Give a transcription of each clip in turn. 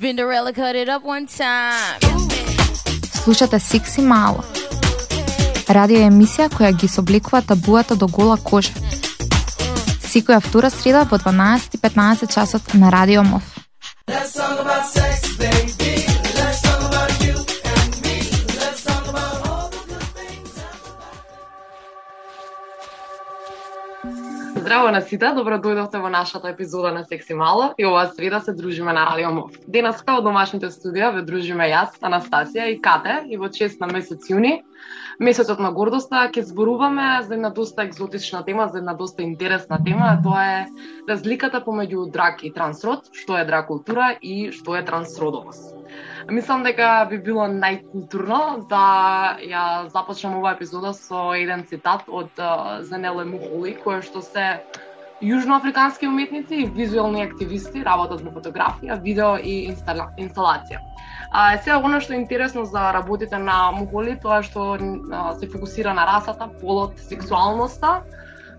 Spinderella cut it up one time. Слушате Секси Мало. Радио емисија која ги собликува табуата до гола кожа. Секоја втора среда во 12:15 часот на Радио МОВ. Let's talk about sex, Здраво на сите, добро дојдовте во нашата епизода на Секси Мало и оваа среда се дружиме на Радио Мов. Денеска во домашните студија ве дружиме јас, Анастасија и Кате и во чест на месец јуни, месецот на гордоста, ќе зборуваме за една доста екзотична тема, за една доста интересна тема, а тоа е разликата помеѓу драк и трансрод, што е драк култура и што е трансродовост. Мислам дека би било најкултурно да ја започнам оваа епизода со еден цитат од uh, Занеле Мухоли, кој што се јужноафрикански уметници и визуелни активисти, работат на фотографија, видео и инстала... инсталација. А сега оно што е интересно за работите на Мухоли, тоа што а, се фокусира на расата, полот, сексуалноста,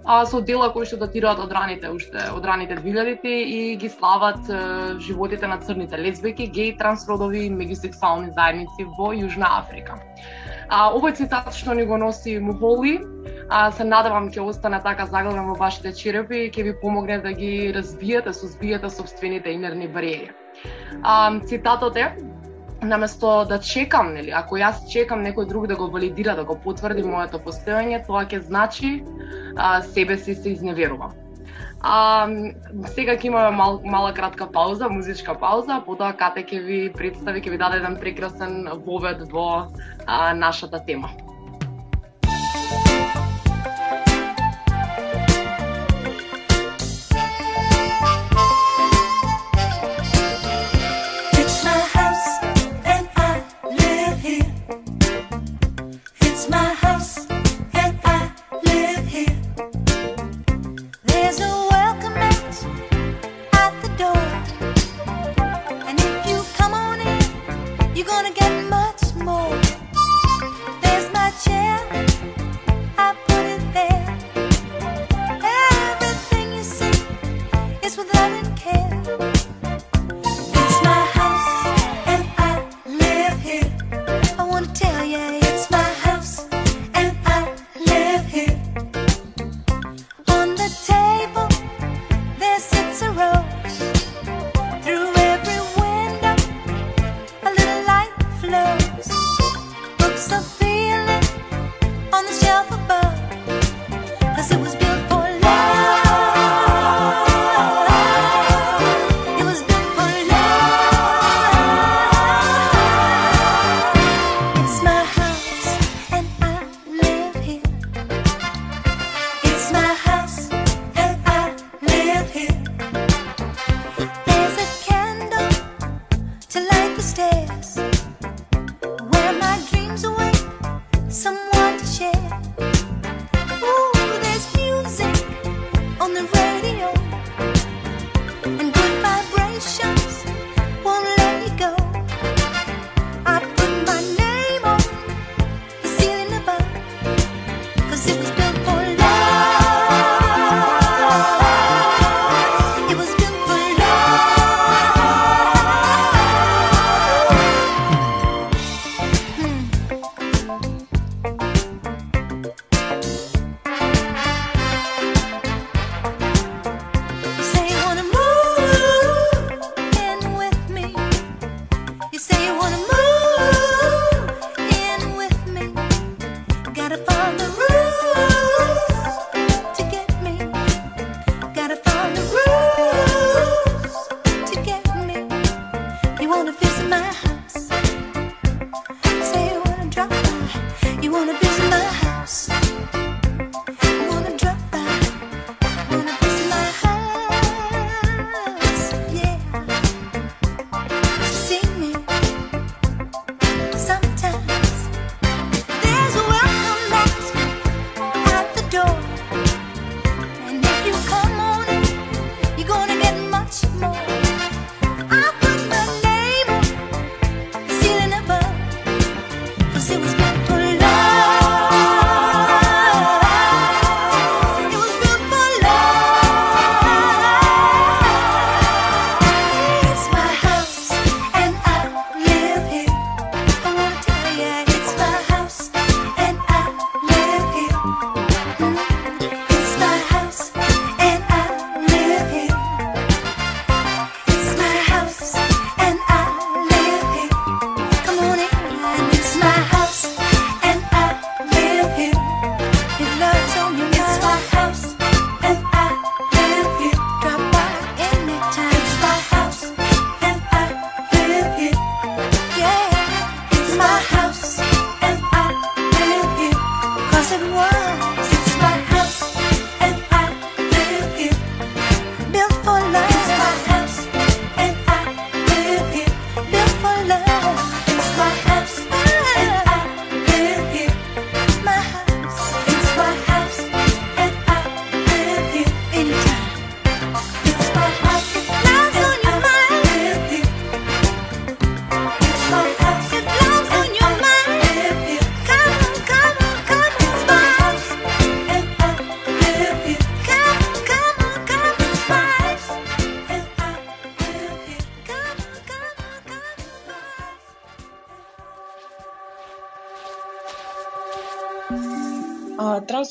а, со дела кои што датираат од раните уште од раните 2000-ти и ги слават е, животите на црните лесбеки, геи, трансродови и меѓусексуални заедници во Јужна Африка. А, овој цитат што ни го носи Мухоли, а, се надевам ќе остане така заглавен во вашите черепи и ќе ви помогне да ги разбиете, сузбиете собствените инерни бариери. А, цитатот е наместо да чекам, нели, ако јас чекам некој друг да го валидира, да го потврди моето постоење, тоа ќе значи а, себе си се изневерувам. А, сега ќе имаме мал, мала кратка пауза, музичка пауза, потоа Кате ќе ви представи, ќе ви даде еден прекрасен вовед во а, нашата тема. It's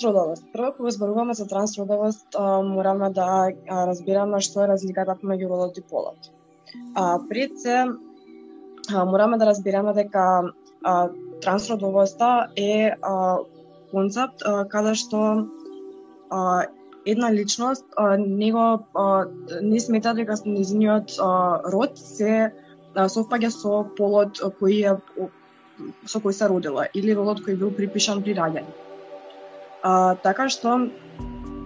трансродовост. Прво, кога зборуваме за трансродовост, а, мораме да а, разбираме што е разликата помеѓу родот и полот. А, пред се, а, мораме да разбираме дека а, трансродовоста е а, концепт а, каде што а, една личност а, него а, не смета дека нејзиниот род се а, совпаѓа со полот кој е со кој се родила или родот кој бил припишан при раѓање. А, така што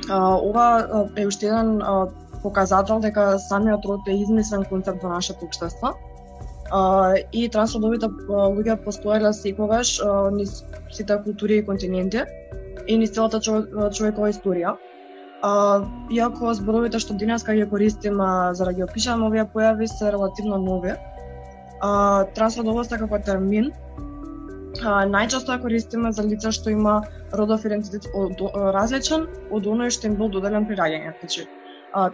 а, ова е уште еден а, показател дека самиот род е измислен концепт во нашето општество. А, и трансродовите луѓе постоеле секогаш а, низ сите култури и континенти и низ целата човекова историја. А, иако зборовите што денеска ги користиме за да ги опишеме овие појави се релативно нови, а, трансродовоста како термин а, најчесто ја користиме за лица што има родов идентитет од, различен од оној што им бил доделен при раѓање. Значи,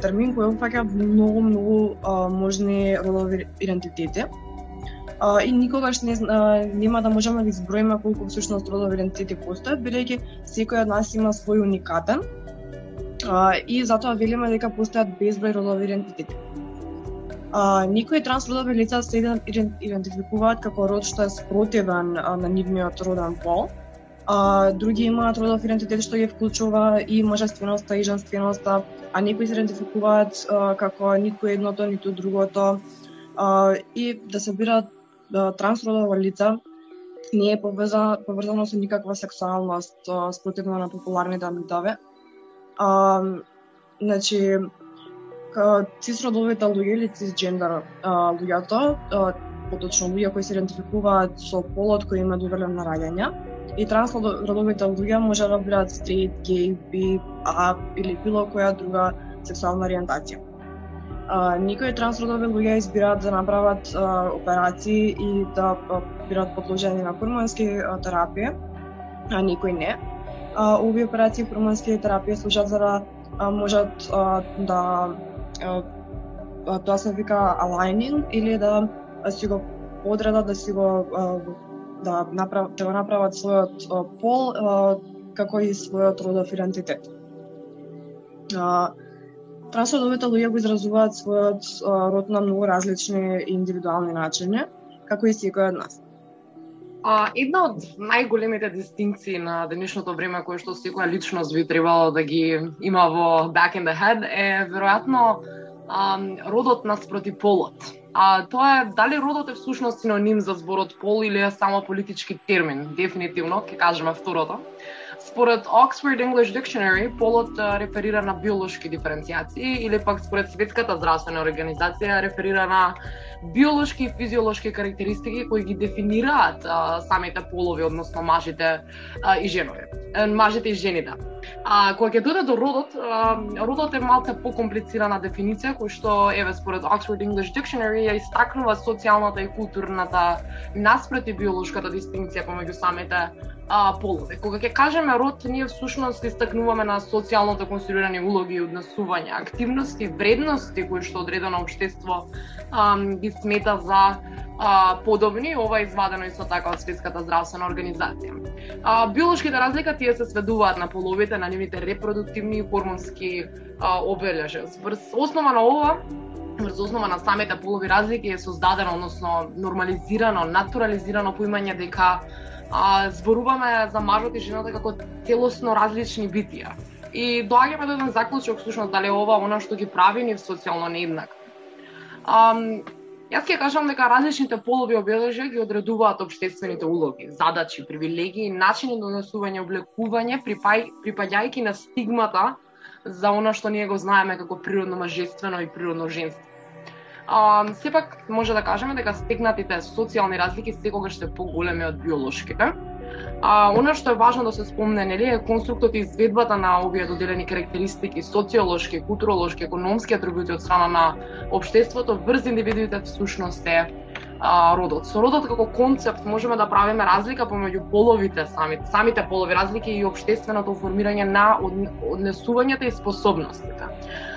термин кој опфаќа многу, многу а, можни родови идентитети. А, и никогаш не, а, нема да можеме да изброиме колку всушност родови идентитети постојат, бидејќи секој од нас има свој уникатен. А, и затоа велиме дека постојат безброј родови идентитети. А, никои трансродови лица се идентификуваат како род што е спротивен а, на нивниот роден пол. А, други имаат родов идентитет што ги вклучува и мажественоста и женственоста, а некои се идентификуваат а, како ниту едното, ниту другото. А, и да се бираат трансродова лица не е поврзано, поврзано со никаква сексуалност а, спротивно на популарните митови. А, значи, цисродовите луѓе или цисджендер луѓето, поточно луѓе кои се идентификуваат со полот кој има доделен на раѓање, и трансродовите луѓе може да бидат стрейт, гей, би, а или било која друга сексуална ориентација. А, никои трансродови луѓе избираат да направат а, операции и да бидат подложени на хормонски терапија, а никои не. А, овие операции и хормонски терапија служат за да а, можат а, да а, тоа се вика алайнинг или да си го подредат да си го а, да направ, да го направат својот пол како и својот родов идентитет. Трансродовите луѓе го изразуваат својот а, род на многу различни и индивидуални начини, како и секој од нас. А, една од најголемите дистинкции на денешното време кој што секоја личност би требало да ги има во back in the head е веројатно а, родот наспроти полот. А тоа е дали родот е всушност синоним за зборот пол или е само политички термин? Дефинитивно, ќе кажеме второто. Според Oxford English Dictionary, полот реферира на биолошки диференцијации или пак според Светската здравствена организација реферира на биолошки и физиолошки карактеристики кои ги дефинираат а, самите полови, односно мажите а, и женови, мажите и жените. А кога ќе дојде до родот, а, родот е малце покомплицирана дефиниција кој што еве според Oxford English Dictionary ја истакнува социјалната и културната наспроти биолошката дистинција помеѓу самите а, полове. Кога ќе кажеме род, ние всушност истакнуваме на социјалното конструирани улоги и однесувања, активности, вредности кои што одредено општество а, ги смета за а, подобни, ова е извадено исто така од Светската здравствена организација. А, биолошките разлика тие се сведуваат на половите, на нивните репродуктивни и хормонски а, обележја. Врз основа на ова, врз основа на самите полови разлики е создадено, односно нормализирано, натурализирано поимање дека а, зборуваме за мажот и жената како целосно различни битија. И доаѓаме до еден заклучок, всушност, дали ова она што ги прави ни социјално нееднак. Јас ќе кажам дека различните полови обележја ги одредуваат обштествените улоги, задачи, привилегии, начини на донесување облекување, припај, припаѓајќи на стигмата за она што ние го знаеме како природно мажествено и природно женство. А, сепак може да кажеме дека стегнатите социјални разлики секогаш се поголеми од биолошките. А, она што е важно да се спомне, нели, е конструктот и изведбата на овие доделени карактеристики, социолошки, културолошки, економски атрибути од страна на општеството врз индивидуите всушност е а, родот. Со родот како концепт можеме да правиме разлика помеѓу половите самите, самите полови, разлики и обштественото формирање на однесувањата и способностите.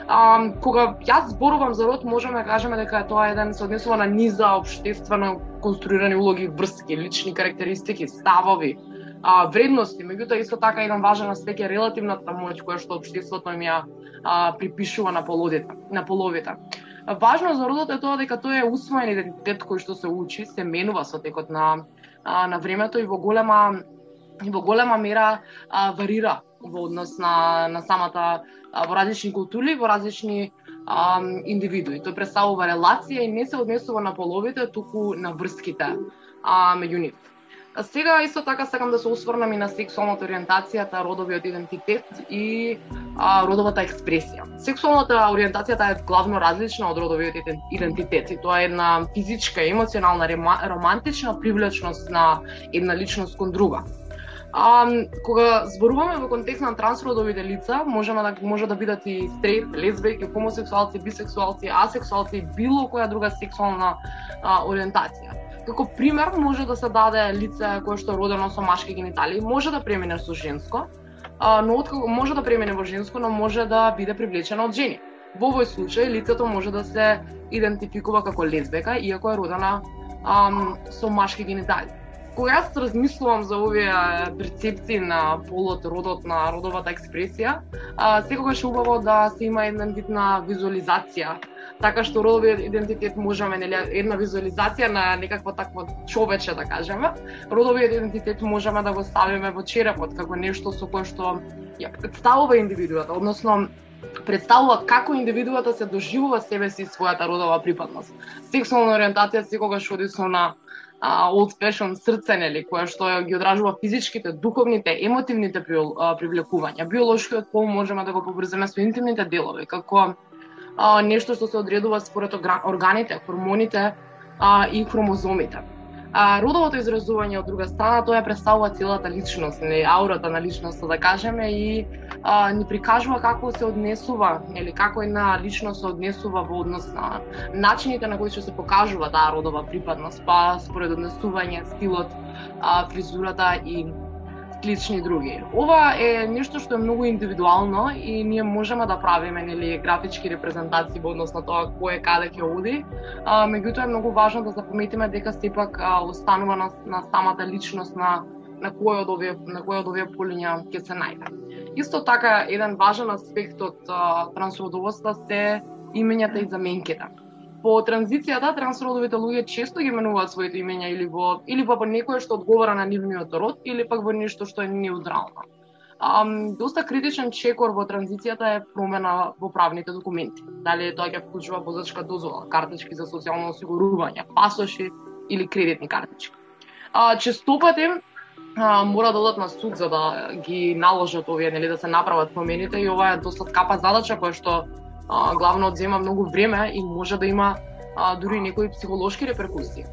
А, кога јас зборувам за род, можеме да кажеме дека тоа е еден се однесува на низа обштествено конструирани улоги, врски, лични карактеристики, ставови, а, вредности, меѓутоа исто така еден важен аспект е релативната моќ која што општеството им ја а, припишува на половите, на половите. Важно за родот е тоа дека тој е усвоен идентитет кој што се учи, се менува со текот на а, на времето и во голема и во голема мера а, варира во однос на на самата а, во различни култури, во различни а, индивидуи. Тој представува релација и не се однесува на половите, туку на врските а, меѓу нив. Сега исто така сакам да се усврнам и на сексуалната ориентацијата, родовиот идентитет и а, родовата експресија. Сексуалната ориентацијата е главно различна од родовиот идентитет и тоа е една физичка, емоционална, романтична привлечност на една личност кон друга. А, кога зборуваме во контекст на трансродовите лица, можеме да може да бидат и стрейт, лесбијки, хомосексуалци, бисексуалци, асексуалци, било која друга сексуална а, ориентација. Како пример може да се даде лице кое што е родено со машки гениталии, може да премине со женско, а, но откако може да премине во женско, но може да биде привлечена од жени. Во овој случај лицето може да се идентификува како лесбека, иако е родена ам, со машки генитали кога јас размислувам за овие перцепции на полот, родот, на родовата експресија, а, секогаш е убаво да се има една вид на визуализација така што родовиот идентитет можеме нели една визуализација на некакво такво човече да кажеме. Родовиот идентитет можеме да го ставиме во черепот како нешто со кое што ја представува индивидуата, односно представува како индивидуата се доживува себе си и својата родова припадност. Сексуална ориентација секогаш оди со на old fashion срце, нели, која што ги одражува физичките, духовните, емотивните привлекувања. Биолошкиот пол можеме да го побрзаме со интимните делови, како а, нешто што се одредува според органите, хормоните а, и хромозомите. А, родовото изразување од друга страна, тоа ја представува целата личност, не аурата на личноста да кажеме и а, ни прикажува како се однесува, или како една личност се однесува во однос на начините на кои што се покажува таа родова припадност, па според однесување, стилот, а, фризурата и клични други. Ова е нешто што е многу индивидуално и ние можеме да правиме нели графички репрезентации во однос на тоа кој каде ќе оди. А, меѓутоа е многу важно да запометиме дека сепак а, останува на, на самата личност на на кој од овие на кој од овие полиња ќе се најде. Исто така еден важен аспект од трансродовоста се имењата и заменките по транзицијата да, трансродовите луѓе често ги менуваат своите имења или во или во некое што одговара на нивниот род или пак во нешто што е неутрално. Um, доста критичен чекор во транзицијата е промена во правните документи. Дали тоа ќе вклучува возачка дозвола, картички за социјално осигурување, пасоши или кредитни картички. А, честопати а, мора да одат на суд за да ги наложат овие, нели да се направат промените и ова е доста скапа задача која што а, главно да одзема многу време и може да има а, дури некои психолошки реперкусии.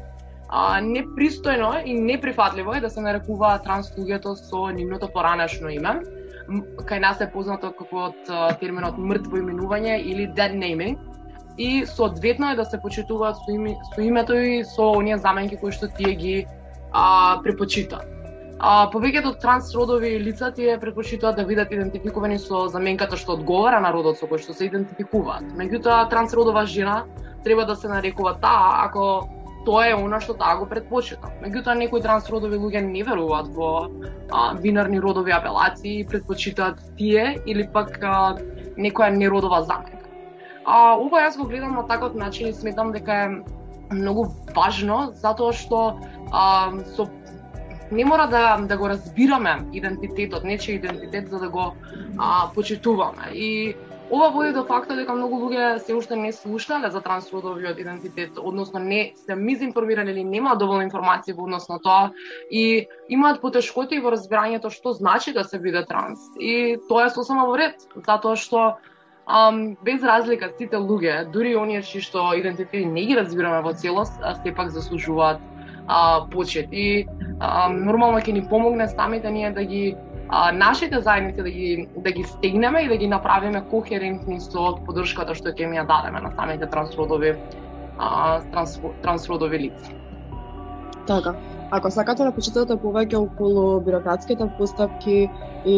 А, непристојно и неприфатливо е да се нарекува транс луѓето со нивното поранешно име. Кај нас е познато како од терминот мртво именување или dead naming и соодветно е да се почитуваат со, име, со името и со оние заменки кои што тие ги а, препочитаат. А, повеќето трансродови лица тие предпочитуваат да видат идентификувани со заменката што одговара на родот со кој што се идентификуваат. Меѓутоа, трансродова жена треба да се нарекува таа ако тоа е она што таа го предпочита. Меѓутоа, некои трансродови луѓе не веруваат во а, бинарни родови апелации и предпочитаат тие или пак а, некоја неродова заменка. А, ова јас го гледам на таков начин и сметам дека е многу важно затоа што а, со не мора да, да го разбираме идентитетот, нечи идентитет за да го а, почитуваме. И ова води до факта дека многу луѓе се уште не слушнале за трансродовиот идентитет, односно не се мизинформирани или нема доволно информации во однос на тоа и имаат потешкоти во разбирањето што значи да се биде транс. И тоа е сосема во ред, затоа што um, без разлика сите луѓе, дури оние чии што идентитети не ги разбираме во целост, сепак заслужуваат а, почет. И а, нормално ќе ни помогне самите ние да ги а, нашите заедници да ги да ги стегнеме и да ги направиме кохерентни со поддршката што ќе ми ја дадеме на самите трансродови а, транс, трансродови лица. Така. Ако сакате да почитате повеќе околу бирократските постапки и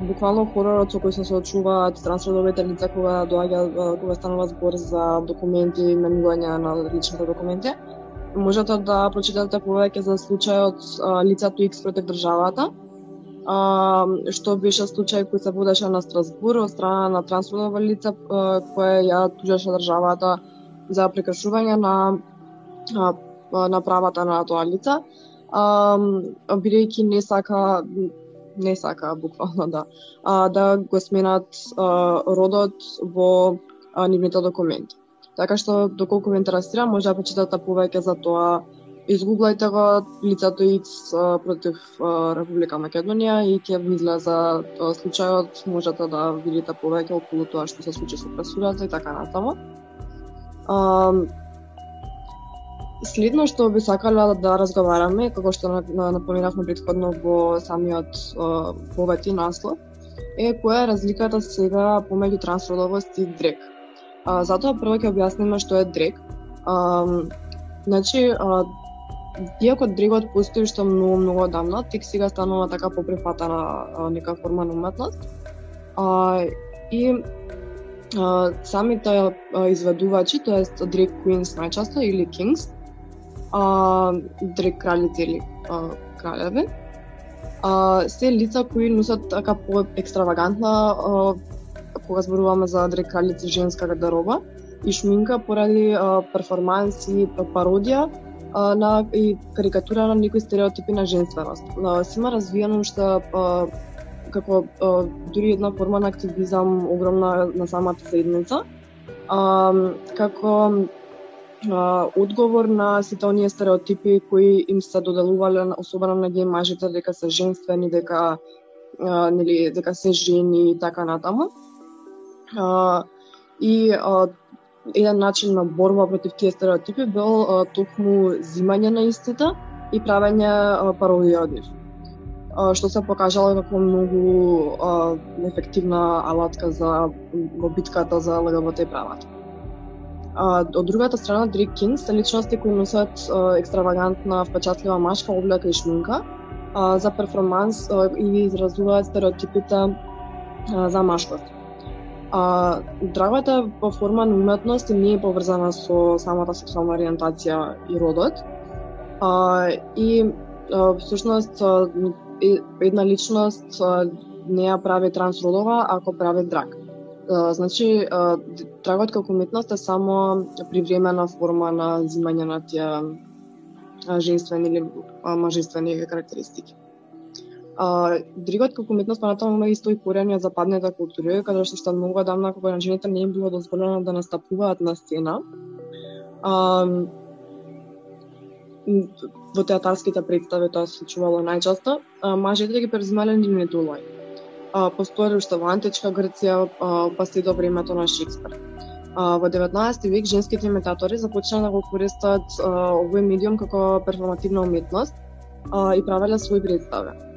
буквално хоророт со кој се соочуваат трансродовите лица кога доаѓа кога станува збор за документи, менување на личните документи, можете да прочитате повеќе за случајот а, лицето X против државата, а, што беше случај кој се водеше на Страсбур од страна на трансродово лице а, кое ја тужеше државата за прекршување на а, на правата на тоа лице, а, бидејќи не сака не сака буквално да а, да го сменат а, родот во а, нивните документи. Така што доколку ве интересира, може да почитате повеќе за тоа. Изгуглајте го лицето ИЦ против Република Македонија и ќе ви излезе а, случајот, можете да видите повеќе околу тоа што се случи со пресудата и така натаму. Следно што би сакала да разговараме, како што на- предходно во самиот повети наслов, е која е разликата сега помеѓу трансродовост и дрек. А, затоа прво ќе објасниме што е дрек. А, значи, а, иако дрегот постои што многу, многу одамна, тек сега станува така поприфатана нека форма на уметност. А, и а, самите а, изведувачи, тоест дрек queens најчесто или kings, а, дрек кралици или а, кралеви, а, се лица кои носат така по екстравагантна а, кога зборуваме за дрекалици женска гардероба и шминка поради а, перформанси, пародија а, на и карикатура на некои стереотипи на женственост. А, се развиено уште а, како а, дури една форма на активизам огромна на самата заедница. А, како а, одговор на сите оние стереотипи кои им се доделувале на- особено на ги мажите дека се женствени, дека а, нели дека се жени и така натаму. А, и а, еден начин на борба против тие стереотипи бил а, токму зимање на истите и правење пародија од нив. Што се покажало како многу а, ефективна алатка за во битката за ЛГБТ правата. А, од другата страна, Дрик Кинг се личности кои носат а, екстравагантна, впечатлива машка облека и шминка а, за перформанс а, и изразуваат стереотипите а, за машкост. А, драгата по форма на уметност и не е поврзана со самата сексуална ориентација и родот. А, и а, всушност а, една личност а, не ја прави трансродова ако прави драг. А, Значи, драгот како уметност е само привремена форма на зимање на тие женствени или мажествени карактеристики. А, дригот како уметност понатаму има исто и корени од западната култура, каде што што многу одамна кога на жените не им било дозволено да настапуваат на сцена. А, во театарските представи тоа се случувало најчесто, мажите ги преземале нивните улоги. А, постоеле уште во античка Грција, а, па се до времето на Шекспир. А, во 19 век женските имитатори започнаа да го користат овој медиум како перформативна уметност а, и правеле своји представи.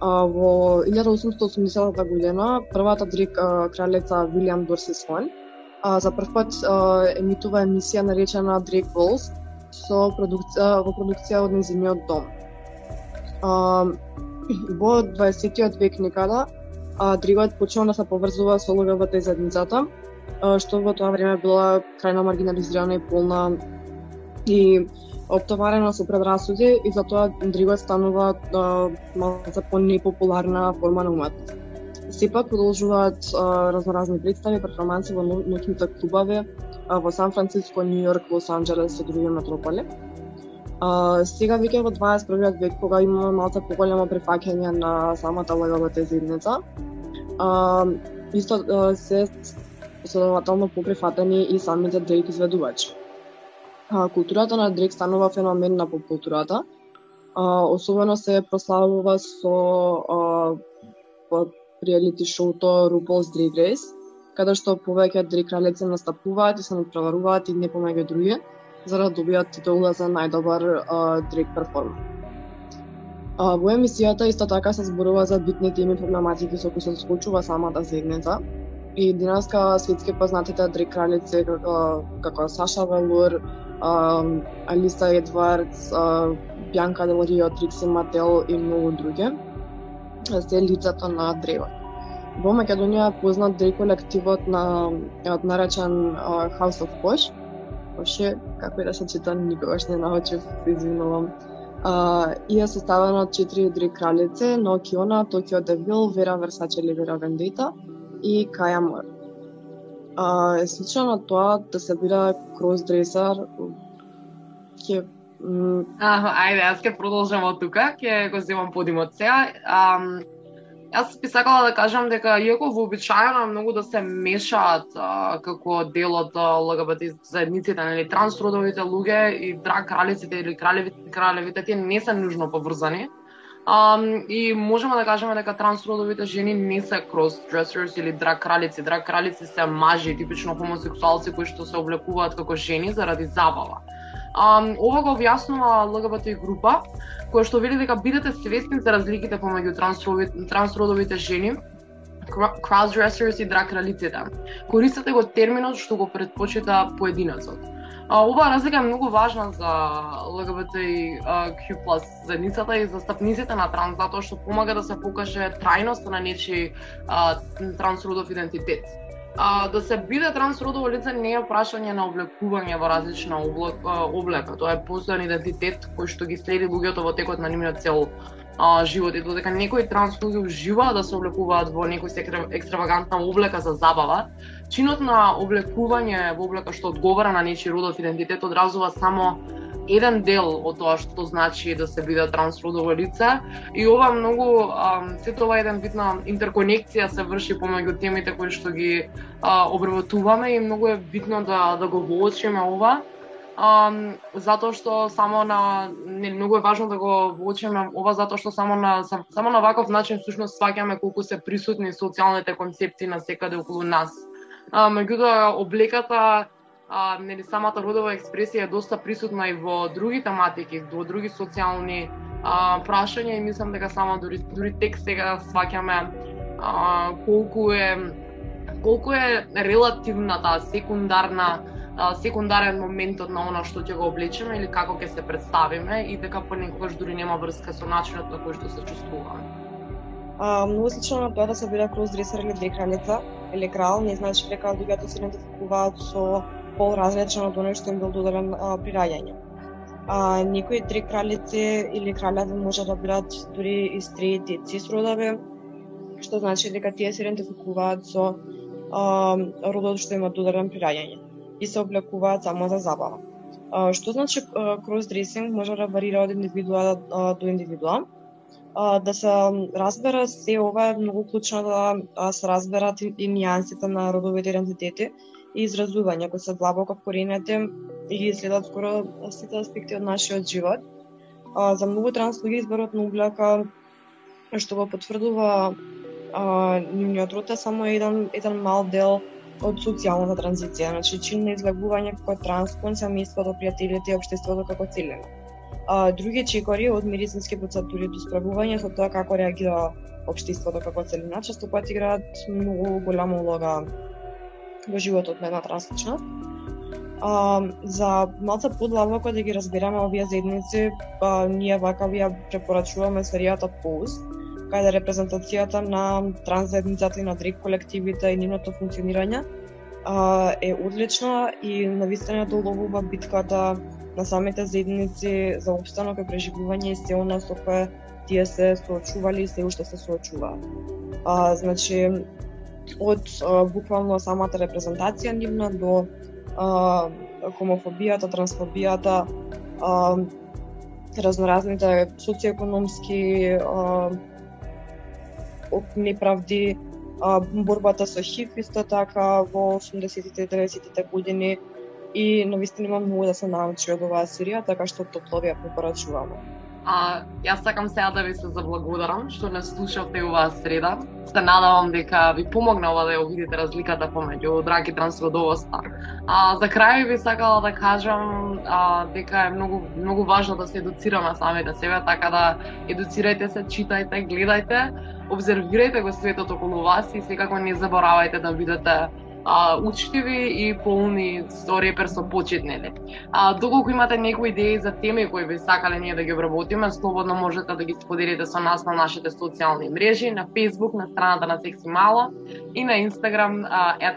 А, во 1880 година првата дрик а, кралица Вилиам Дорси Слон а, за прв пат а, емитува емисија наречена Дрек Волс со продукција во продукција од незиниот дом. А, во 20 век некада а, дригот почнал да се поврзува со логавата и задницата, а, што во тоа време била крајно маргинализирана и полна и оптоварена со предрасуди и затоа Дриго станува а, малку по непопуларна форма на уметност. Сепак продолжуваат разноразни представи, перформанси во ноќните клубови а, во Сан Франциско, Нью Йорк, Лос Анџелес и други метрополи. А, сега веќе во 21 век, кога имаме малце поголемо прифаќање на самата ЛГБТ заедница, а, исто а, се следователно поприфатени и самите дрейк изведувачи. А, културата на дрек станува феномен на поп-културата, особено се прославува со а, па, реалити шоуто RuPaul's Drag Race, каде што повеќе Дрек кралеци настапуваат и се надпреваруваат и не помеѓу други, за да добијат титула за најдобар дрек перформер. А, во емисијата исто така се зборува за битни теми и проблематики со кои се скочува самата заедница. И динаска светски познатите три кралици како, како Саша Велур, Алиса Едвардс, Бјанка Дел Рио, Трикси Мател и многу други се лицата на древот. Во Македонија е познат дрек колективот на од наречен House of Posh, Поше, како и да се чита, никогаш не научив, се извинувам. А, и е составена од четири дри кралици, но Киона, Токио Девил, Вера Версаче или Вера Вендита и Каја Мор. А, е слично на тоа да се бира кросдресар, ќе Аха, ајде, јас ќе продолжам од тука, ќе го земам подимот сега. Ам, Јас би сакала да кажам дека иако вообичаено многу да се мешаат а, како дел од ЛГБТ заедниците, нели трансродовите луѓе и драг кралиците или кралевите, кралевите тие не се нужно поврзани. Um, и можеме да кажеме дека трансродовите жени не се кросдресерс или драг кралици. Драг кралици се мажи, типично хомосексуалци кои што се облекуваат како жени заради забава. Um, ова го објаснува ЛГБТ група, која што вели дека бидете свесни за разликите помеѓу трансродовите, трансродовите жени, кра- crossdressers и драг кралиците. Користете го терминот што го предпочита поединецот. А, оваа разлика е многу важна за LGBTQ+ заедницата и застапниците на транс, затоа што помага да се покаже трајноста на нечи а, трансродов идентитет. А, да се биде трансродово лице не е прашање на облекување во различна облек, облека, тоа е постојан идентитет кој што ги следи луѓето во текот на нивниот цел а, живот и додека некои транс луѓе уживаат да се облекуваат во некој секре- екстравагантна облека за забава, чинот на облекување во облека што одговара на нечи родов идентитет одразува само еден дел од тоа што значи да се биде трансродово лице и ова многу ам, сето ова еден вид на интерконекција се врши помеѓу темите кои што ги а, обработуваме и многу е битно да да го воочиме ова. Um, затоа што само на не многу е важно да го воочиме ова затоа што само на само на ваков начин всушност сваќаме колку се присутни социјалните концепти на секаде околу нас. А, меѓутоа облеката а, нели самата родова експресија е доста присутна и во други тематики, во други социјални а, прашања и мислам дека само дури дури тек сега сваќаме а, колку е колку е релативната секундарна а, секундарен моментот на она што ќе го облечеме или како ќе се представиме и дека понекогаш дури нема врска со начинот на кој што се чувствуваме. А, многу слично на тоа да се бира кросдресер или декраница или крал, не значи дека луѓето се идентификуваат со пол различен од оној што им бил додаден при раѓање. А, некои три кралици или кралјави може да бидат дури и стрит цис родови, што значи дека тие се идентификуваат со а, родот што има додаден при раѓање и се облекуваат само за забава. Што значи кросдресинг може да варира од индивидуа до индивидуа да се разбера се ова е многу клучно да се разберат и, нијансите на родовите идентитети и изразување кои се длабоко вкоренети и ги следат скоро сите аспекти од нашиот живот. За многу транс луѓе изборот на облека што го потврдува нивниот род е само еден еден мал дел од социјалната транзиција, значи чин на излегување како транс кон семејството, пријателите и општеството како целина а, други чекори од медицински процедури до справување со тоа како реагира општеството како целина, често пати играат многу голема улога во животот на една трансличност. А, за малце подлабоко да ги разбираме овие заедници, а, ние вака ви ја препорачуваме серијата Pose, каде репрезентацијата на трансзедницата и на дрик колективите и нивното функционирање а, е одлична и навистина да уловува битката на самите заедници за обстанок и преживување и се она со кое тие се соочували и се уште се соочуваат. А, значи, од а, буквално самата репрезентација нивна до а, хомофобијата, трансфобијата, а, разноразните социоекономски а, неправди, а, борбата со ХИВ исто така во 80-те и 90-те години и навистина имам многу да се научи од оваа серија, така што топло ви ја препорачувам. А, јас сакам сега да ви се заблагодарам што не слушавте оваа среда. Се надавам дека ви помогна ова да ја видите разликата помеѓу драг и трансродовоста. А, за крај би сакала да кажам а, дека е многу многу важно да се едуцираме самите себе, така да едуцирајте се, читајте, гледајте, обзервирајте го светот околу вас и секако не заборавајте да бидете а, учтиви и полни со репер со почетнеле. А, доколку имате некои идеи за теми кои би сакале ние да ги обработиме, слободно можете да ги споделите со нас на нашите социјални мрежи, на Facebook, на страната на Секси Мала и на Instagram at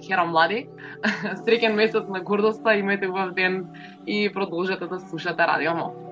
Heramladi. Среќен месец на гордоста, имајте убав ден и продолжете да слушате Радио Мол.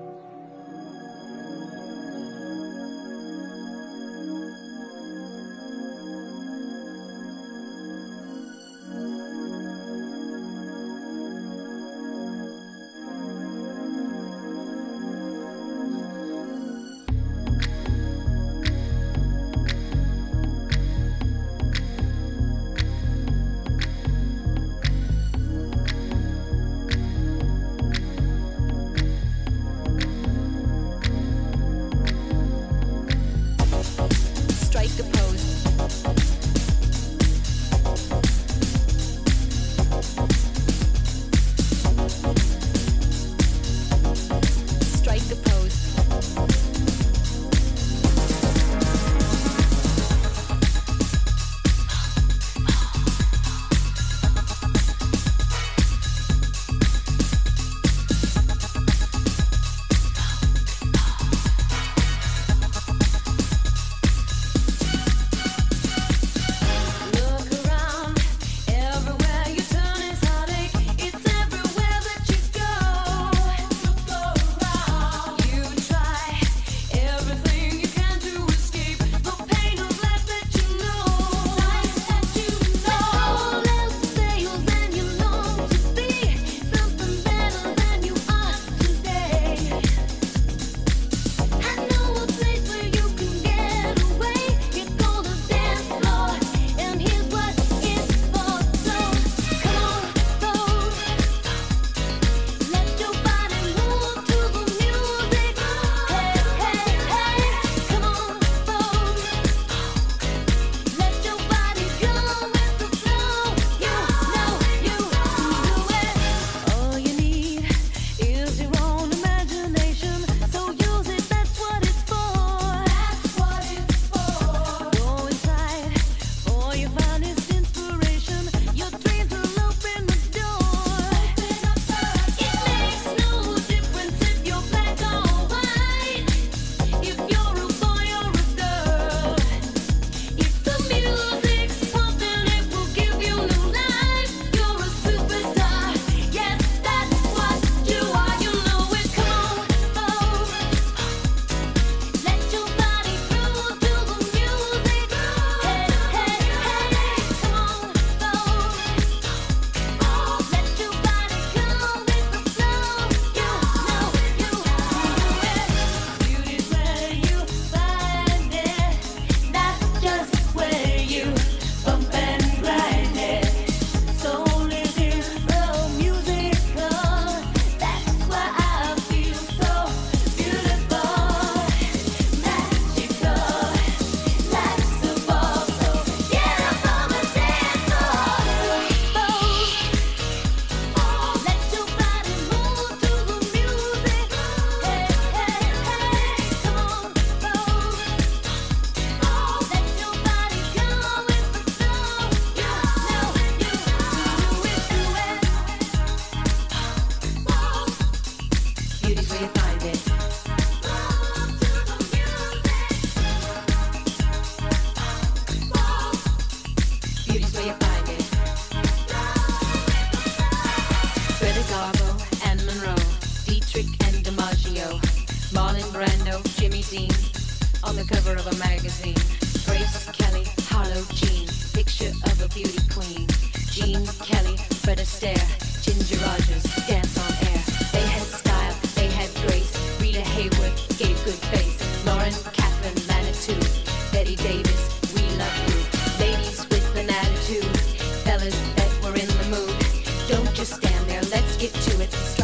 get to it.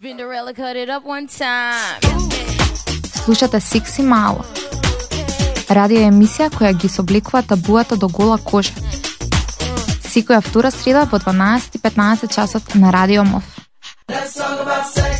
Spinderella cut it up one time. Слушате Секси Мало. Радио емисија која ги собликува табуата до гола кожа. Секоја втора среда во 12:15 часот на Радио МОВ. Let's talk about sex.